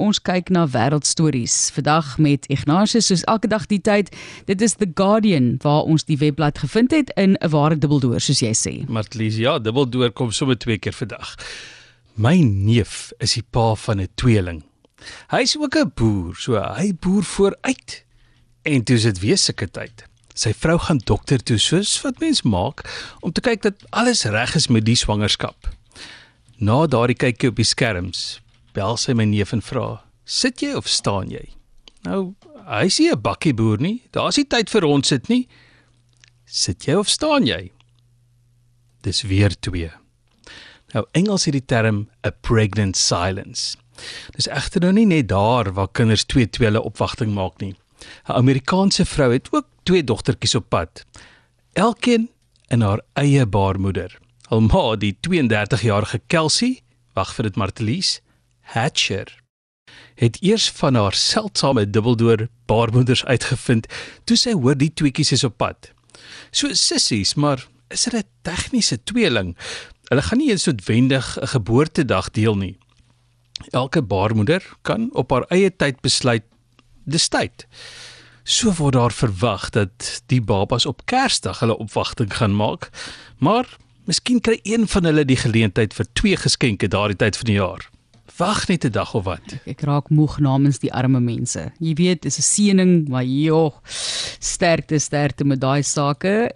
Ons kyk na wêreldstories. Vandag met Ignatius soos elke dag die tyd. Dit is The Guardian waar ons die webblad gevind het in 'n ware dubbeldoor soos jy sê. Martlies, ja, dubbeldoor kom sommer twee keer per dag. My neef is die pa van 'n tweeling. Hy's ook 'n boer, so hy boer vooruit. En toe is dit weer sulke tyd. Sy vrou gaan dokter toe soos wat mens maak om te kyk dat alles reg is met die swangerskap. Na daardie kykie op die skerms, bel sy my neef en vra: "Sit jy of staan jy?" Nou, hy sê 'n bakkie boer nie. Daar's nie tyd vir rond sit nie. Sit jy of staan jy? Dis weer twee. Nou Engels het die term a pregnant silence. Dis egter nou nie net daar waar kinders twee tweele opwagting maak nie. 'n Amerikaanse vrou het ook twee dogtertjies op pad. Elkeen in haar eie baarmoeder. Al ma die 32-jarige Kelsey, wag vir dit Martelies, Hatcher het eers van haar seldsame dubbeldoor baarmoeders uitgevind toe sy hoor die tweetjies is op pad. So sissies, maar is dit 'n tegniese tweeling? Hulle gaan nie eens noodwendig 'n geboortedag deel nie. Elke baarmoeder kan op haar eie tyd besluit dis tyd. So word daar verwag dat die babas op Kersdag hulle opwagting gaan maak, maar miskien kry een van hulle die geleentheid vir twee geskenke daardie tyd van die jaar. Wag net 'n dag of wat. Ek, ek raak moeg namens die arme mense. Jy weet, dis 'n seëning, maar joh, sterkte sterkte met daai sake.